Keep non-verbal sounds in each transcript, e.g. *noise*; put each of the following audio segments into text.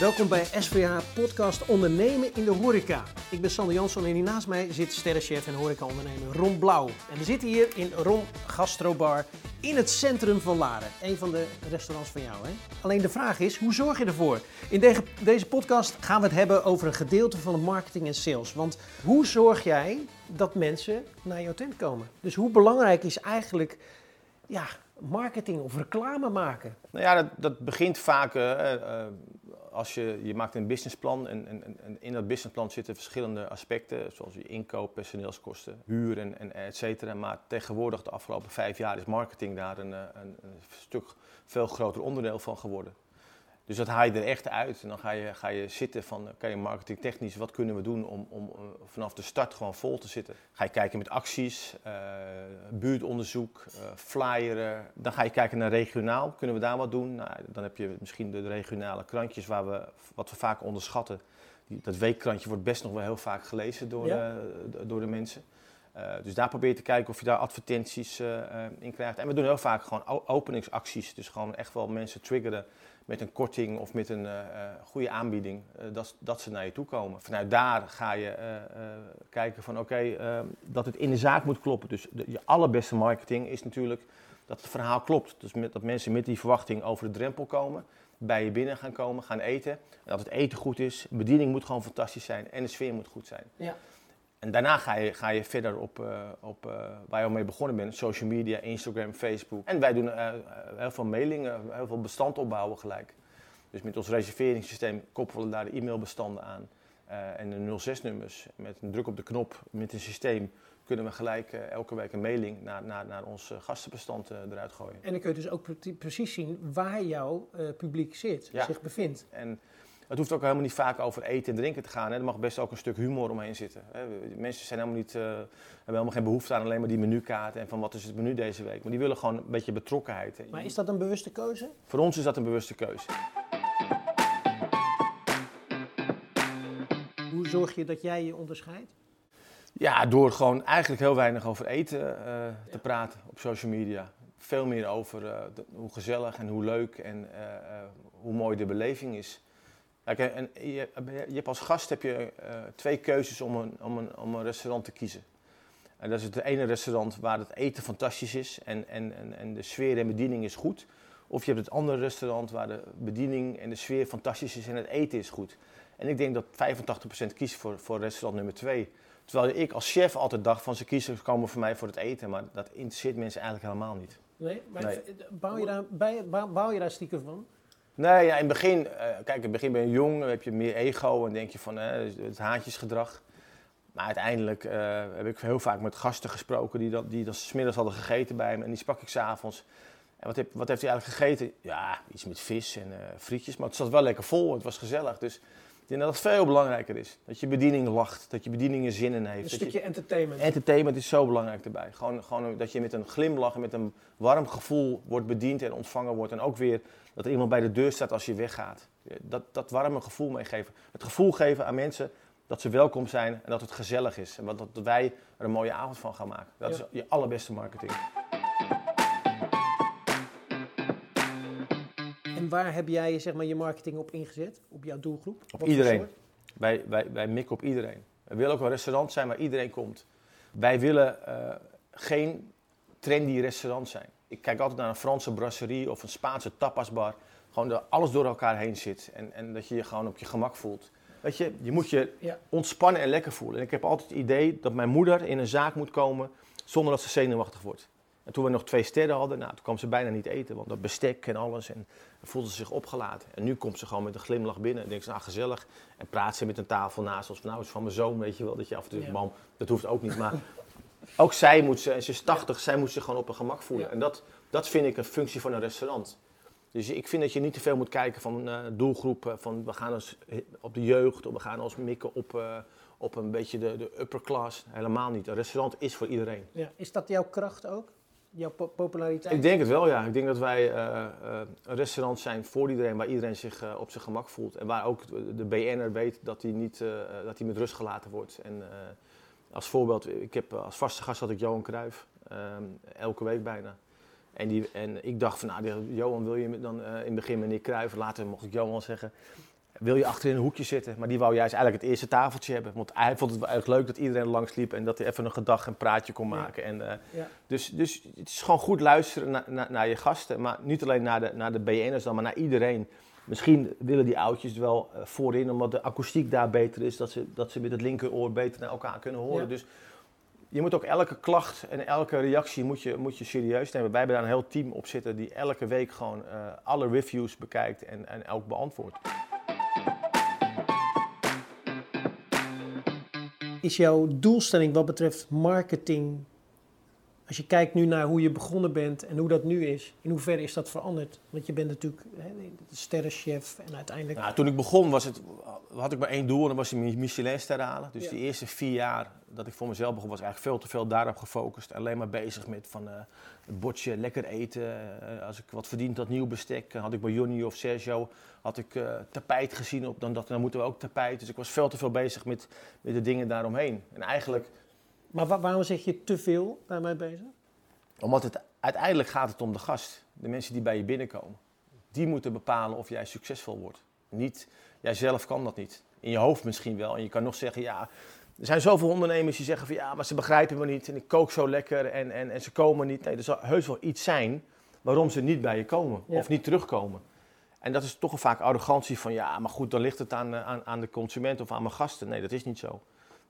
Welkom bij SVH Podcast Ondernemen in de Horeca. Ik ben Sander Jansson en hier naast mij zit sterrenchef en horecaondernemer Ron Blauw. En we zitten hier in Ron Gastrobar in het centrum van Laren. Een van de restaurants van jou, hè? Alleen de vraag is, hoe zorg je ervoor? In deze, podcast gaan we het hebben over een gedeelte van de marketing en sales. Want hoe zorg jij dat mensen naar jouw tent komen? Dus hoe belangrijk is eigenlijk ja, marketing of reclame maken? Nou ja, dat, dat begint vaak eh, eh, als je, je maakt een businessplan en, en, en in dat businessplan zitten verschillende aspecten, zoals je inkoop, personeelskosten, huur en, en et cetera. Maar tegenwoordig, de afgelopen vijf jaar, is marketing daar een, eh, een, een stuk veel groter onderdeel van geworden. Dus dat haal je er echt uit en dan ga je, ga je zitten van, oké, marketingtechnisch, wat kunnen we doen om, om uh, vanaf de start gewoon vol te zitten. Ga je kijken met acties, uh, buurtonderzoek, uh, flyeren. Dan ga je kijken naar regionaal, kunnen we daar wat doen? Nou, dan heb je misschien de regionale krantjes waar we, wat we vaak onderschatten. Die, dat weekkrantje wordt best nog wel heel vaak gelezen door, ja. door de mensen. dus daar probeer je te kijken of je daar advertenties in krijgt. En we doen heel vaak gewoon openingsacties, dus gewoon echt wel mensen triggeren met een korting of met een uh, goede aanbieding, uh, dat, dat ze naar je toe komen. Vanuit daar ga je kijken van oké, okay, dat het in de zaak moet kloppen. Dus de, je allerbeste marketing is natuurlijk dat het verhaal klopt. Dus met, dat mensen met die verwachting over de drempel komen, bij je binnen gaan komen, gaan eten. En dat het eten goed is, bediening moet gewoon fantastisch zijn en de sfeer moet goed zijn. Ja. En daarna ga je, ga je verder op, uh, op uh, waar je al mee begonnen bent. Social media, Instagram, Facebook. En wij doen uh, heel veel mailingen, heel veel bestand opbouwen gelijk. Dus met ons reserveringssysteem koppelen we daar de e-mailbestanden aan. en de 06-nummers. Met een druk op de knop, met een systeem, kunnen we gelijk elke week een mailing naar, naar, naar ons gastenbestand eruit gooien. En dan kun je dus ook precies zien waar jouw publiek zit, ja. zich bevindt. En, het hoeft ook helemaal niet vaak over eten en drinken te gaan. Hè. Er mag best ook een stuk humor omheen zitten. Hè. Mensen zijn helemaal niet, uh, hebben helemaal geen behoefte aan alleen maar die menukaart en van wat is het menu deze week. Maar die willen gewoon een beetje betrokkenheid. Hè. Maar is dat een bewuste keuze? Voor ons is dat een bewuste keuze. Hoe zorg je dat jij je onderscheidt? Ja, door gewoon eigenlijk heel weinig over eten uh, te ja. praten op social media. Veel meer over uh, de, hoe gezellig en hoe leuk en hoe mooi de beleving is. Kijk, en je, je hebt als gast heb je uh, twee keuzes om een, om, een, om een restaurant te kiezen. En dat is het ene restaurant waar het eten fantastisch is en, en, en, en de sfeer en bediening is goed. Of je hebt het andere restaurant waar de bediening en de sfeer fantastisch is en het eten is goed. En ik denk dat 85% kiest voor, voor restaurant nummer 2. Terwijl ik als chef altijd dacht van ze kiezen komen voor mij voor het eten. Maar dat interesseert mensen eigenlijk helemaal niet. Nee, maar nee. Bouw, je daar, bouw je daar stiekem van? Nee, ja, in het begin, uh, kijk, in het begin ben je jong, dan heb je meer ego en denk je van uh, het haantjesgedrag. Maar uiteindelijk uh, heb ik heel vaak met gasten gesproken die dan, die dan smiddags hadden gegeten bij me en die sprak ik s'avonds. En wat, heb, wat heeft hij eigenlijk gegeten? Ja, iets met vis en frietjes, maar het zat wel lekker vol, het was gezellig. Dus ik denk dat het veel belangrijker is. Dat je bediening lacht, dat je bediening er zin in heeft. Een stukje je, entertainment. Entertainment is zo belangrijk erbij. Gewoon, gewoon dat je met een glimlach en met een warm gevoel wordt bediend en ontvangen wordt. En ook weer dat er iemand bij de deur staat als je weggaat. Dat, dat warme gevoel meegeven. Het gevoel geven aan mensen dat ze welkom zijn en dat het gezellig is. En dat, dat wij er een mooie avond van gaan maken. Dat ja. is je allerbeste marketing. En waar heb jij zeg maar, je marketing op ingezet? Op jouw doelgroep? Op Wat iedereen. Wij, wij, wij mikken op iedereen. We willen ook een restaurant zijn waar iedereen komt. Wij willen uh, geen trendy restaurant zijn. Ik kijk altijd naar een Franse brasserie of een Spaanse tapasbar. Gewoon dat alles door elkaar heen zit en, en dat je je gewoon op je gemak voelt. Weet je, je moet je ja. ontspannen en lekker voelen. En ik heb altijd het idee dat mijn moeder in een zaak moet komen zonder dat ze zenuwachtig wordt. En toen we nog twee sterren hadden, nou, toen kwam ze bijna niet eten, want dat bestek en alles. En voelde ze zich opgelaten. En nu komt ze gewoon met een glimlach binnen en denkt ze, nou gezellig. En praat ze met een tafel naast ons van, nou, het is van mijn zoon, weet je wel. Dat je af en toe, ja. mam, dat hoeft ook niet. Maar *laughs* ook zij moet ze, en ze is 80, zij moet zich gewoon op een gemak voelen. En dat, dat vind ik een functie van een restaurant. Dus ik vind dat je niet te veel moet kijken van uh, doelgroepen, van we gaan ons op de jeugd, of we gaan ons mikken op, uh, op een beetje de, de upper class. Helemaal niet. Een restaurant is voor iedereen. Ja. Is dat jouw kracht ook? Jouw po populariteit? Ik denk het wel, ja. Ik denk dat wij uh, een restaurant zijn voor iedereen, waar iedereen zich op zijn gemak voelt. En waar ook de BN'er weet dat hij, niet, dat hij met rust gelaten wordt. En, als voorbeeld, ik heb als vaste gast had ik Johan Cruijff, um, elke week bijna. En, die, en ik dacht van, nou, Johan wil je dan uh, in het begin meneer Cruijff, later mocht ik Johan zeggen. wil je achter in een hoekje zitten. Maar die wou juist eigenlijk het eerste tafeltje hebben. Want hij vond het wel erg leuk dat iedereen langs liep en dat hij even een gedag en praatje kon maken. En, eh, Ja. dus, dus het is gewoon goed luisteren na- na- naar je gasten. Maar niet alleen naar de, naar de BN'ers dan, maar naar iedereen. Misschien willen die oudjes wel eh, voorin, omdat de akoestiek daar beter is. Dat ze, dat ze met het linkeroor beter naar elkaar kunnen horen. Ja. Dus je moet ook elke klacht en elke reactie moet je, moet je serieus nemen. Wij hebben daar een heel team op zitten die elke week gewoon eh, alle reviews bekijkt en, en elk beantwoordt. Is jouw doelstelling wat betreft marketing, als je kijkt nu naar hoe je begonnen bent en hoe dat nu is, in hoeverre is dat veranderd? Want je bent natuurlijk hè, de sterrenchef en uiteindelijk... Nou, toen ik begon was het, had ik maar één doel en dat was een Michelinster halen. Dus Ja. die eerste vier jaar dat ik voor mezelf begon was eigenlijk veel te veel daarop gefocust. Alleen maar bezig met van eh, het bordje, lekker eten. Eh, als ik wat verdiend had, nieuw bestek. had ik bij Johnny of Sergio had ik eh, tapijt gezien. Op, dan dacht ik, dan moeten we ook tapijt. Dus ik was veel te veel bezig met, met de dingen daaromheen. En eigenlijk, Maar wa- waarom zeg je te veel daarmee bezig? omdat het uiteindelijk gaat het om de gast. De mensen die bij je binnenkomen. Die moeten bepalen of jij succesvol wordt. Niet, jij zelf kan dat niet. In je hoofd misschien wel. En je kan nog zeggen, ja, er zijn zoveel ondernemers die zeggen van ja, maar ze begrijpen me niet. En ik kook zo lekker en, en, en ze komen niet. Nee, er zal heus wel iets zijn waarom ze niet bij je komen. Ja. Of niet terugkomen. En dat is toch een vaak arrogantie van ja, maar goed, dan ligt het aan, eh, aan, aan de consument of aan mijn gasten. Nee, dat is niet zo.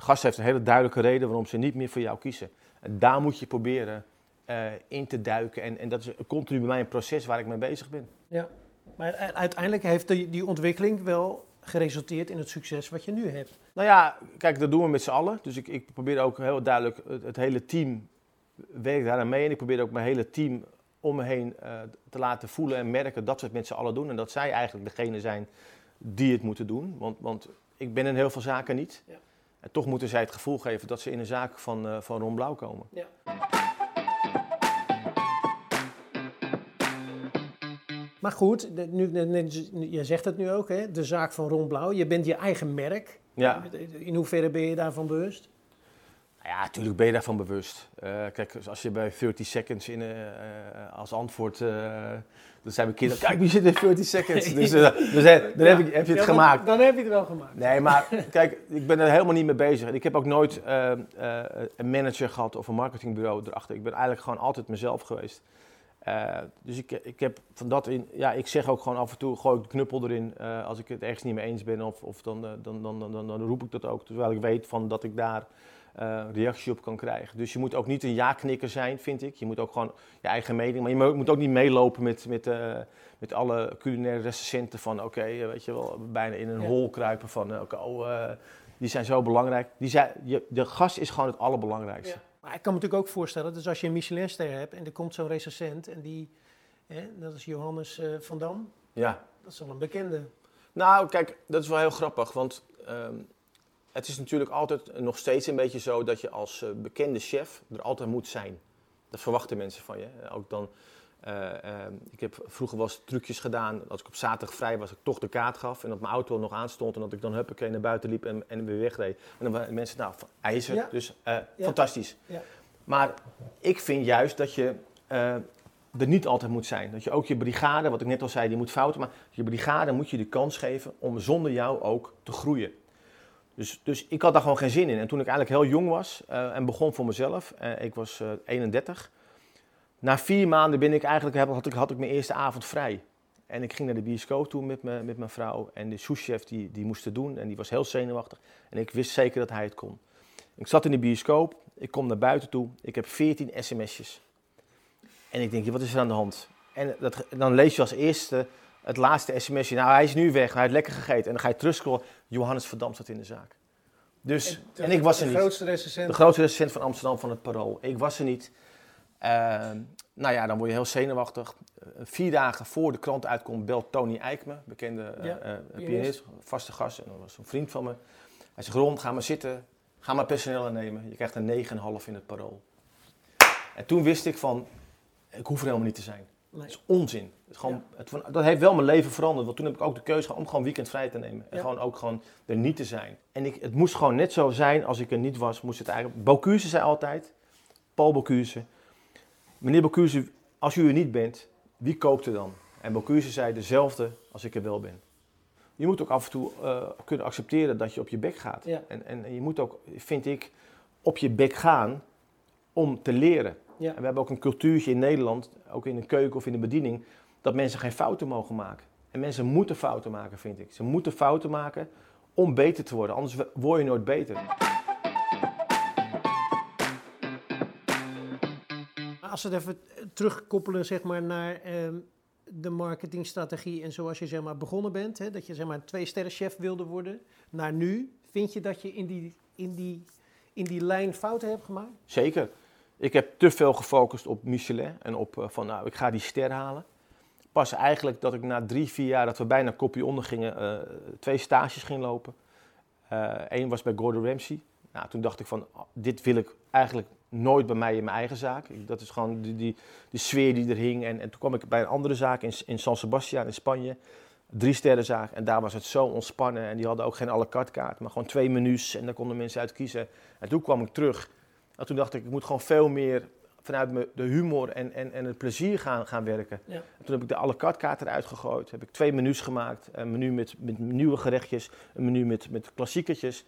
De gast heeft een hele duidelijke reden waarom ze niet meer voor jou kiezen. En daar moet je proberen eh, in te duiken. En, en dat is continu bij mij een proces waar ik mee bezig ben. Ja. Maar uiteindelijk heeft die, die ontwikkeling wel geresulteerd in het succes wat je nu hebt. Nou ja, kijk, dat doen we met z'n allen. Dus ik, ik probeer ook heel duidelijk, het, het hele team werkt daar aan mee. En ik probeer ook mijn hele team om me heen eh, te laten voelen en merken dat we het met z'n allen doen. En dat zij eigenlijk degene zijn die het moeten doen. Want, want ik ben in heel veel zaken niet. Ja. En toch moeten zij het gevoel geven dat ze in een zaak van, eh van Ron Blauw komen. Ja. Maar goed, nu, je zegt het nu ook, hè? de zaak van Ron Blauw. Je bent je eigen merk. Ja. In hoeverre ben je daarvan bewust? Nou Ja, natuurlijk ben je daarvan bewust. Eh, kijk, als je bij 30 seconds in, eh, eh, als antwoord. eh dan zijn we kinderen. Kijk, wie zit in 30 seconds? *laughs* Dus, eh, dus dan heb, je, heb je het Ja, dan- gemaakt. Dan heb je het wel gemaakt. Nee, maar *laughs* kijk, ik ben er helemaal niet mee bezig. En ik heb ook nooit een manager gehad of een marketingbureau erachter. Ik ben eigenlijk gewoon altijd mezelf geweest. Dus ik, ik heb van dat in, ja, ik zeg ook gewoon af en toe, gooi ik de knuppel erin als ik het ergens niet mee eens ben. Of, of dan, dan, dan, dan, dan, dan roep ik dat ook, terwijl ik weet van dat ik daar eh, reactie op kan krijgen. Dus je moet ook niet een ja-knikker zijn, vind ik. Je moet ook gewoon je eigen mening, maar je mo- moet ook niet meelopen met, met, eh, met alle culinaire recensenten van, oké, eh, weet je wel, bijna in een Ja. hol kruipen van, oh, eh, die zijn zo belangrijk. Die zijn, je, de gast is gewoon het allerbelangrijkste. Ja. Maar ik kan me natuurlijk ook voorstellen, dus als je een Michelinster hebt en er komt zo'n recensent en die, hè, dat is Johannes eh, van Dam, ja. dat is wel een bekende. Nou, kijk, dat is wel heel grappig, want ehm, het is natuurlijk altijd nog steeds een beetje zo dat je als eh, bekende chef er altijd moet zijn. Dat verwachten mensen van je. Ook dan, eh, ehm, ik heb vroeger wel eens trucjes gedaan, als ik op zaterdag vrij was, ik toch de kaart gaf en dat mijn auto nog aanstond en dat ik dan huppakee naar buiten liep en, en weer wegreed. En dan waren mensen, nou, ijzer, Ja. dus eh, Ja. fantastisch. Ja. Maar ik vind juist dat je er niet altijd moet zijn. Dat je ook je brigade, wat ik net al zei, die moet fouten. Maar je brigade moet je de kans geven om zonder jou ook te groeien. Dus, dus ik had daar gewoon geen zin in. En toen ik eigenlijk heel jong was eh, en begon voor mezelf, eh, ik was eh 31. Na vier maanden ben ik eigenlijk, had, ik, had ik mijn eerste avond vrij. En ik ging naar de bioscoop toe met, me, met mijn vrouw. En de souschef die, die moest het doen en die was heel zenuwachtig. En ik wist zeker dat hij het kon. Ik zat in de bioscoop, ik kom naar buiten toe, ik heb 14 sms'jes. En ik denk, wat is er aan de hand? En dat, dan lees je als eerste het laatste sms'je. Nou, hij is nu weg, hij heeft lekker gegeten. En dan ga je terugscrollen, Johannes Verdam zat in de zaak. Dus, en, ik was er de niet. grootste recensent. De grootste recensent van Amsterdam van het Parool. Ik was er niet. Ehm, nou ja, dan word je heel zenuwachtig. Eh, vier dagen voor de krant uitkomt, belt Tony Eijkme, bekende eh, Ja, eh, pianist. pianist, vaste gast. En dat was een vriend van me. Hij zegt, Ron, ga maar zitten. Ga maar personeel aannemen. Je krijgt een 9,5 in het Parool. En toen wist ik van, ik hoef er helemaal niet te zijn. Nee. Dat is onzin. Het is gewoon, het, dat heeft wel mijn leven veranderd. Want toen heb ik ook de keuze gehad om gewoon weekend vrij te nemen. En Ja. gewoon ook gewoon er niet te zijn. En ik, het moest gewoon net zo zijn als ik er niet was. Moest het eigenlijk... Bocuse zei altijd, Paul Bocuse. Meneer Bocuse, als u er niet bent, wie koopt er dan? En Bocuse zei dezelfde als ik er wel ben. je moet ook af en toe eh, kunnen accepteren dat je op je bek gaat. Ja. En, en je moet ook, vind ik, op je bek gaan om te leren. Ja. En we hebben ook een cultuurtje in Nederland, ook in de keuken of in de bediening, dat mensen geen fouten mogen maken. En mensen moeten fouten maken, vind ik. Ze moeten fouten maken om beter te worden, anders word je nooit beter. Als we het even terugkoppelen zeg maar, naar ehm, de marketingstrategie en zoals je zeg maar, begonnen bent, hè, dat je zeg maar, een twee-sterren chef wilde worden, naar nu, vind je dat je in die, in die, in die lijn fouten hebt gemaakt? Zeker. Ik heb te veel gefocust op Michelin en op eh, van nou, ik ga die ster halen. Pas eigenlijk dat ik na drie, vier jaar dat we bijna kopje onder gingen, eh, twee stages ging lopen. Eén was bij Gordon Ramsay. Nou, toen dacht ik van, oh, dit wil ik eigenlijk nooit bij mij in mijn eigen zaak. Dat is gewoon die, die, die sfeer die er hing. En, en toen kwam ik bij een andere zaak in, in San Sebastian in Spanje. Drie sterrenzaak. En daar was het zo ontspannen. En die hadden ook geen à la carte kaart, maar gewoon twee menus. En daar konden mensen uit kiezen. En toen kwam ik terug. En toen dacht ik, ik moet gewoon veel meer vanuit de humor en, en, en het plezier gaan, gaan werken. Ja. En toen heb ik de à la carte kaart eruit gegooid. Heb ik twee menus gemaakt. Een menu met, met nieuwe gerechtjes. Een menu met, met klassiekertjes.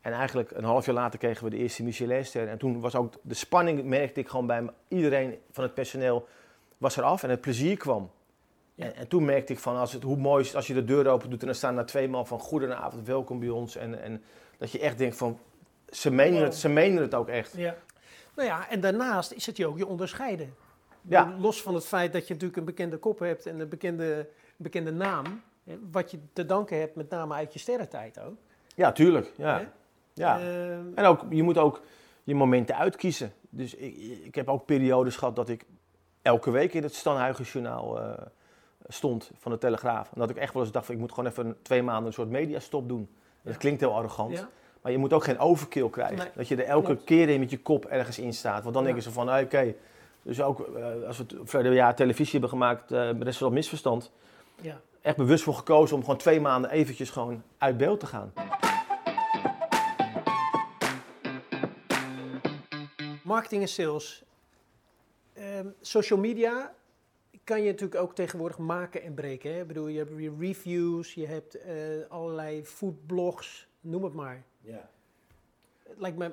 En eigenlijk een half jaar later kregen we de eerste Michelinster. En toen was ook de spanning, merkte ik gewoon bij me- iedereen van het personeel, was eraf en het plezier kwam. Ja. En, en toen merkte ik van, als het, hoe mooi is als je de deur open doet en dan staan daar twee man van goedenavond, welkom bij ons. En, en dat je echt denkt van, ze menen, het, ze menen het ook echt. Ja. Nou ja, en daarnaast is het je ook je onderscheiden. Ja. Los van het feit dat je natuurlijk een bekende kop hebt en een bekende, bekende naam, wat je te danken hebt met name uit je sterrentijd ook. Ja, tuurlijk. Ja. Ja. Ehm, En ook, je moet ook je momenten uitkiezen. Dus ik, ik heb ook periodes gehad dat ik elke week in het Stanhuigenjournaal eh stond van de Telegraaf. En dat ik echt wel eens dacht, van, ik moet gewoon even twee maanden een soort mediastop doen. Dat klinkt heel arrogant. Maar je moet ook geen overkill krijgen. Nee, Dat je er elke klopt. keer in met je kop ergens in staat. Want dan Ja. denken ze van, oké. Dus ook eh, als we verleden jaar televisie hebben gemaakt, uh, restaurant Misverstand. Ja. Echt bewust voor gekozen om gewoon twee maanden eventjes gewoon uit beeld te gaan. Marketing en sales. Ehm, social media kan je natuurlijk ook tegenwoordig maken en breken. Hè? Ik bedoel, je hebt reviews, je hebt eh, allerlei foodblogs, noem het maar. Ja. Het lijkt me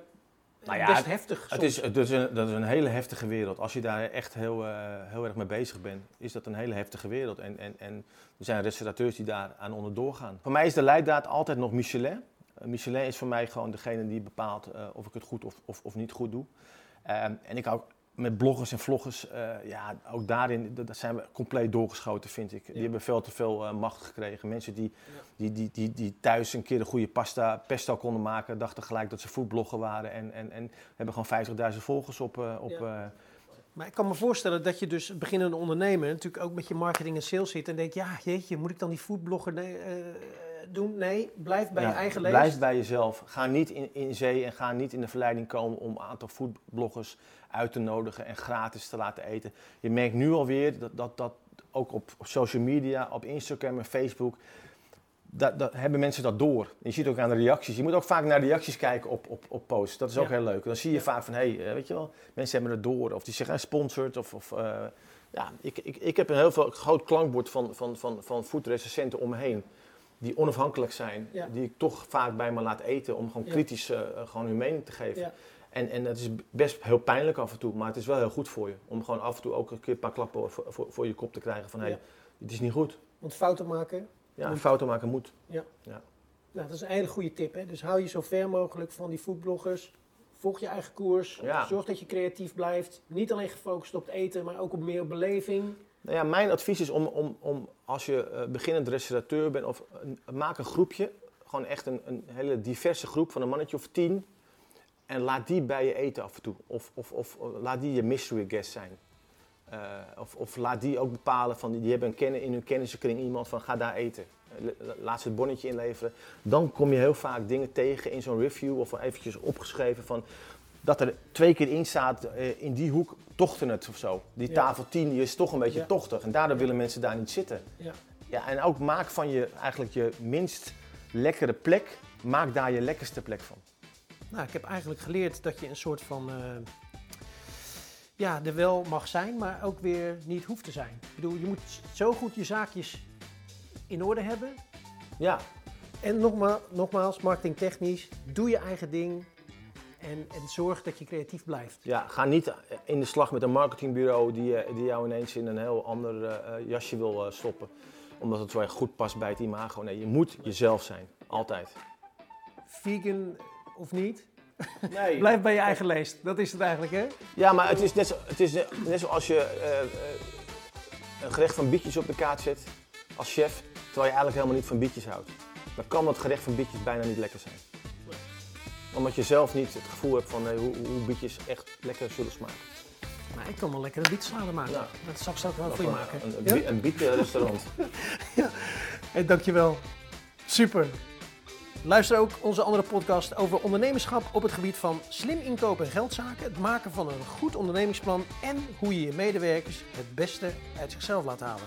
Nou ja, best het- heftig Het is, het is een, dat is een hele heftige wereld. Als je daar echt heel, eh, heel erg mee bezig bent, is dat een hele heftige wereld. En, en, en er zijn restaurateurs die daar aan onderdoor gaan. Voor mij is de leidraad altijd nog Michelin. Eh, Michelin is voor mij gewoon degene die bepaalt eh, of ik het goed of, of, of niet goed doe. Ehm, en ik hou met bloggers en vloggers, eh, ja, ook daarin dat zijn we compleet doorgeschoten, vind ik. Die hebben veel te veel eh, macht gekregen. Mensen die, Ja. die, die, die, die thuis een keer een goede pasta, pesto konden maken, dachten gelijk dat ze foodblogger waren. En, en, en hebben gewoon 50.000 volgers op. eh, op Ja. Maar ik kan me voorstellen dat je dus beginnende ondernemer natuurlijk ook met je marketing en sales zit en denkt, ja, jeetje, moet ik dan die foodblogger doen? Nee, blijf bij ja, je eigen leven. Blijf bij jezelf. Ga niet in, in zee en ga niet in de verleiding komen om een aantal foodbloggers uit te nodigen en gratis te laten eten. Je merkt nu alweer dat, dat, dat ook op, op social media, op Instagram en Facebook, dat, dat, hebben mensen dat door. Je ziet ook aan de reacties. Je moet ook vaak naar reacties kijken op, op, op posts. Dat is ook Ja. heel leuk. Dan zie je vaak van, hé, hey, eh, weet je wel, mensen hebben het door. Of die zeggen, sponsored. Of, of eh, ja, ik, ik, ik heb een heel veel, groot klankbord van, van, van, van foodrecensenten om me heen. Die onafhankelijk zijn. Ja. Die ik toch vaak bij me laat eten. Om gewoon Ja. kritisch eh, gewoon hun mening te geven. Ja. En, en het is best heel pijnlijk af en toe. Maar het is wel heel goed voor je. Om gewoon af en toe ook een keer een paar klappen voor, voor, voor je kop te krijgen. Van, hé, hey, Ja. het is niet goed. Want fouten maken, Ja, Moet. fouten maken moet. nou, dat is een hele goede tip. Hè? Dus hou je zo ver mogelijk van die foodbloggers. Volg je eigen koers. Ja. Zorg dat je creatief blijft. Niet alleen gefocust op het eten, maar ook op meer beleving. Nou ja, mijn advies is om, om, om als je eh, beginnend restaurateur bent, of maak een groepje, gewoon echt een, een hele diverse groep van een mannetje of tien. En laat die bij je eten af en toe. Of, of, of eh, laat die je mystery guest zijn. Eh, of, of laat die ook bepalen van die, hebben een kennen, in hun kennissenkring iemand van ga daar eten. La- Laat ze het bonnetje inleveren. Dan kom je heel vaak dingen tegen in zo'n review of eventjes opgeschreven van dat er twee keer in staat eh, in die hoek tochten het of zo. Die tafel 10 die is toch een beetje tochtig en daardoor willen mensen daar niet zitten. Ja. Ja, en ook maak van je eigenlijk je minst lekkere plek, maak daar je lekkerste plek van. Nou, ik heb eigenlijk geleerd dat je een soort van. eh, ja, er wel mag zijn, maar ook weer niet hoeft te zijn. Ik bedoel, je moet zo goed je zaakjes in orde hebben. Ja, En nogmaals, nogmaals marketingtechnisch, doe je eigen ding en, en zorg dat je creatief blijft. ja, ga niet in de slag met een marketingbureau die, eh, die jou ineens in een heel ander eh, eh, jasje wil stoppen. Omdat het zo erg goed past bij het imago. Nee, je moet jezelf zijn. Altijd. Vegan of niet, Nee. *laughs* blijf bij je eigen leest. Dat is het eigenlijk, hè? Ja, maar het is net, zo, het is net zoals je een gerecht van bietjes op de kaart zet als chef, terwijl je eigenlijk helemaal niet van bietjes houdt. Dan kan dat gerecht van bietjes bijna niet lekker zijn. Omdat je zelf niet het gevoel hebt van nee, hoe, hoe bietjes echt lekker zullen smaken. Maar ik kan wel lekker een bietsalade maken. Ja. Dat zal ik wel voor je maken. Een, een, Ja? een bietenrestaurant. *laughs* Hey, dankjewel. Super. Luister ook onze andere podcast over ondernemerschap op het gebied van slim inkopen en geldzaken, het maken van een goed ondernemingsplan en hoe je je medewerkers het beste uit zichzelf laat halen.